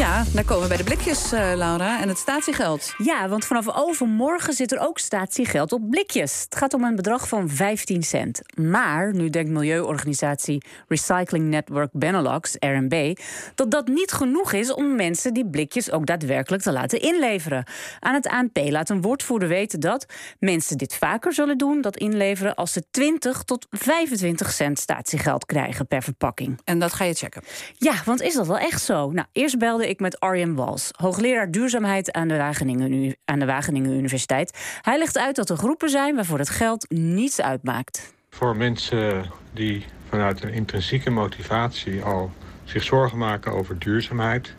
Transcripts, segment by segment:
Ja, daar komen we bij de blikjes, uh, Laura, en het statiegeld. Ja, want vanaf overmorgen zit er ook statiegeld op blikjes. Het gaat om een bedrag van 15 cent. Maar nu denkt milieuorganisatie Recycling Network Benelux, RNB, dat dat niet genoeg is om mensen die blikjes ook daadwerkelijk te laten inleveren. Aan het ANP laat een woordvoerder weten dat mensen dit vaker zullen doen, dat inleveren, als ze 20 tot 25 cent statiegeld krijgen per verpakking. En dat ga je checken? Ja, want is dat wel echt zo? Nou, eerst belde ik met Arjen Wals, hoogleraar duurzaamheid aan de, Wageningen, aan de Wageningen Universiteit. Hij legt uit dat er groepen zijn waarvoor het geld niets uitmaakt. Voor mensen die vanuit een intrinsieke motivatie al zich zorgen maken over duurzaamheid,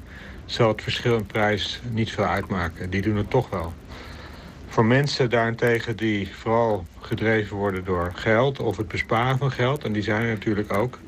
zal het verschil in prijs niet veel uitmaken. Die doen het toch wel. Voor mensen daarentegen die vooral gedreven worden door geld of het besparen van geld, en die zijn er natuurlijk ook,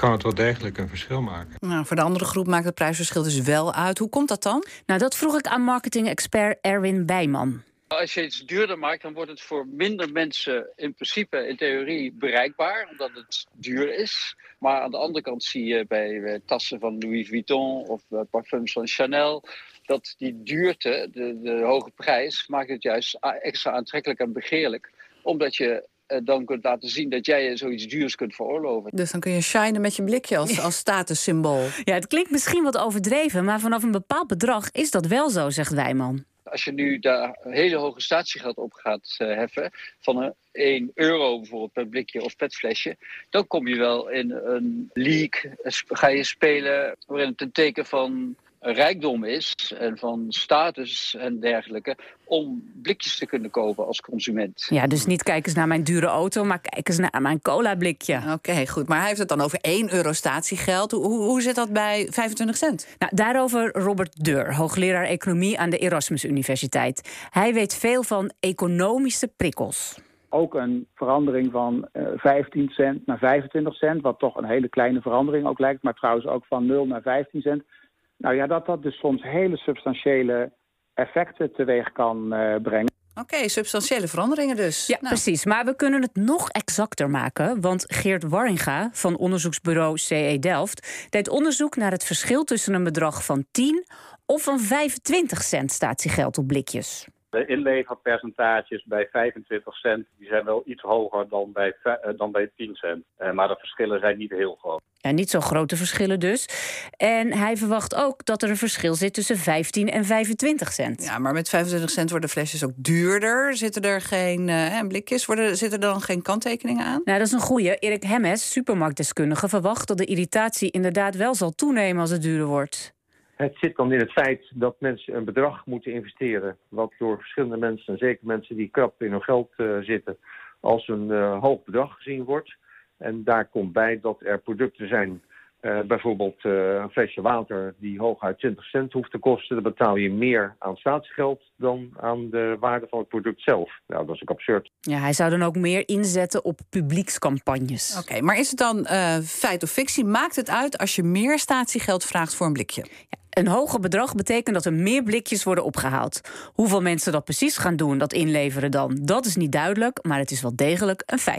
kan het wel degelijk een verschil maken. Nou, voor de andere groep maakt het prijsverschil dus wel uit. Hoe komt dat dan? Nou, dat vroeg ik aan marketing-expert Erwin Bijman. Als je iets duurder maakt, dan wordt het voor minder mensen in principe, in theorie, bereikbaar, omdat het duur is. Maar aan de andere kant zie je bij tassen van Louis Vuitton of parfums van Chanel dat die duurte, de, de hoge prijs, maakt het juist extra aantrekkelijk en begeerlijk. Omdat je eh, dan kunt laten zien dat jij zoiets duurs kunt veroorloven. Dus dan kun je shinen met je blikje als, als statussymbool. Ja, het klinkt misschien wat overdreven, maar vanaf een bepaald bedrag is dat wel zo, zegt Wijman. Als je nu daar hele hoge statiegeld op gaat uh, heffen, van een 1 euro bijvoorbeeld per blikje of petflesje, dan kom je wel in een league, ga je spelen waarin het een teken van rijkdom is en van status en dergelijke om blikjes te kunnen kopen als consument. Ja, dus niet kijk eens naar mijn dure auto, maar kijk eens naar mijn cola blikje. Oké, goed. Maar hij heeft het dan over 1 euro statiegeld. Hoe, hoe zit dat bij 25 cent? Nou, daarover Robert Deur, hoogleraar economie aan de Erasmus Universiteit. Hij weet veel van economische prikkels ook een verandering van uh, 15 cent naar 25 cent, wat toch een hele kleine verandering ook lijkt, maar trouwens ook van 0 naar 15 cent. Nou ja, dat dat dus soms hele substantiële effecten teweeg kan uh, brengen. Oké, substantiële veranderingen dus. Ja, nou. precies. Maar we kunnen het nog exacter maken. Want Geert Warringa van onderzoeksbureau CE Delft deed onderzoek naar het verschil tussen een bedrag van 10 of van 25 cent statiegeld op blikjes. De inleverpercentages bij 25 cent die zijn wel iets hoger dan bij, uh, dan bij 10 cent. Uh, maar de verschillen zijn niet heel groot. Ja, niet zo grote verschillen dus. En hij verwacht ook dat er een verschil zit tussen 15 en 25 cent. Ja, maar met 25 cent worden flesjes ook duurder. Zitten er geen uh, blikjes? Worden, zitten er dan geen kanttekeningen aan? Nou, dat is een goeie. Erik Hemmes, supermarktdeskundige, verwacht dat de irritatie inderdaad wel zal toenemen als het duurder wordt. Het zit dan in het feit dat mensen een bedrag moeten investeren... wat door verschillende mensen, en zeker mensen die krap in hun geld uh, zitten... als een uh, hoog bedrag gezien wordt. En daar komt bij dat er producten zijn... Uh, bijvoorbeeld een flesje water die hooguit 20 cent hoeft te kosten. Dan betaal je meer aan staatsgeld dan aan de waarde van het product zelf. Nou, dat is ook absurd. Ja, hij zou dan ook meer inzetten op publiekscampagnes. Oké, okay, maar is het dan feit of fictie? Maakt het uit als je meer statiegeld vraagt voor een blikje? Ja, een hoger bedrag betekent dat er meer blikjes worden opgehaald. Hoeveel mensen dat precies gaan doen, dat inleveren dan, dat is niet duidelijk, maar het is wel degelijk een feit.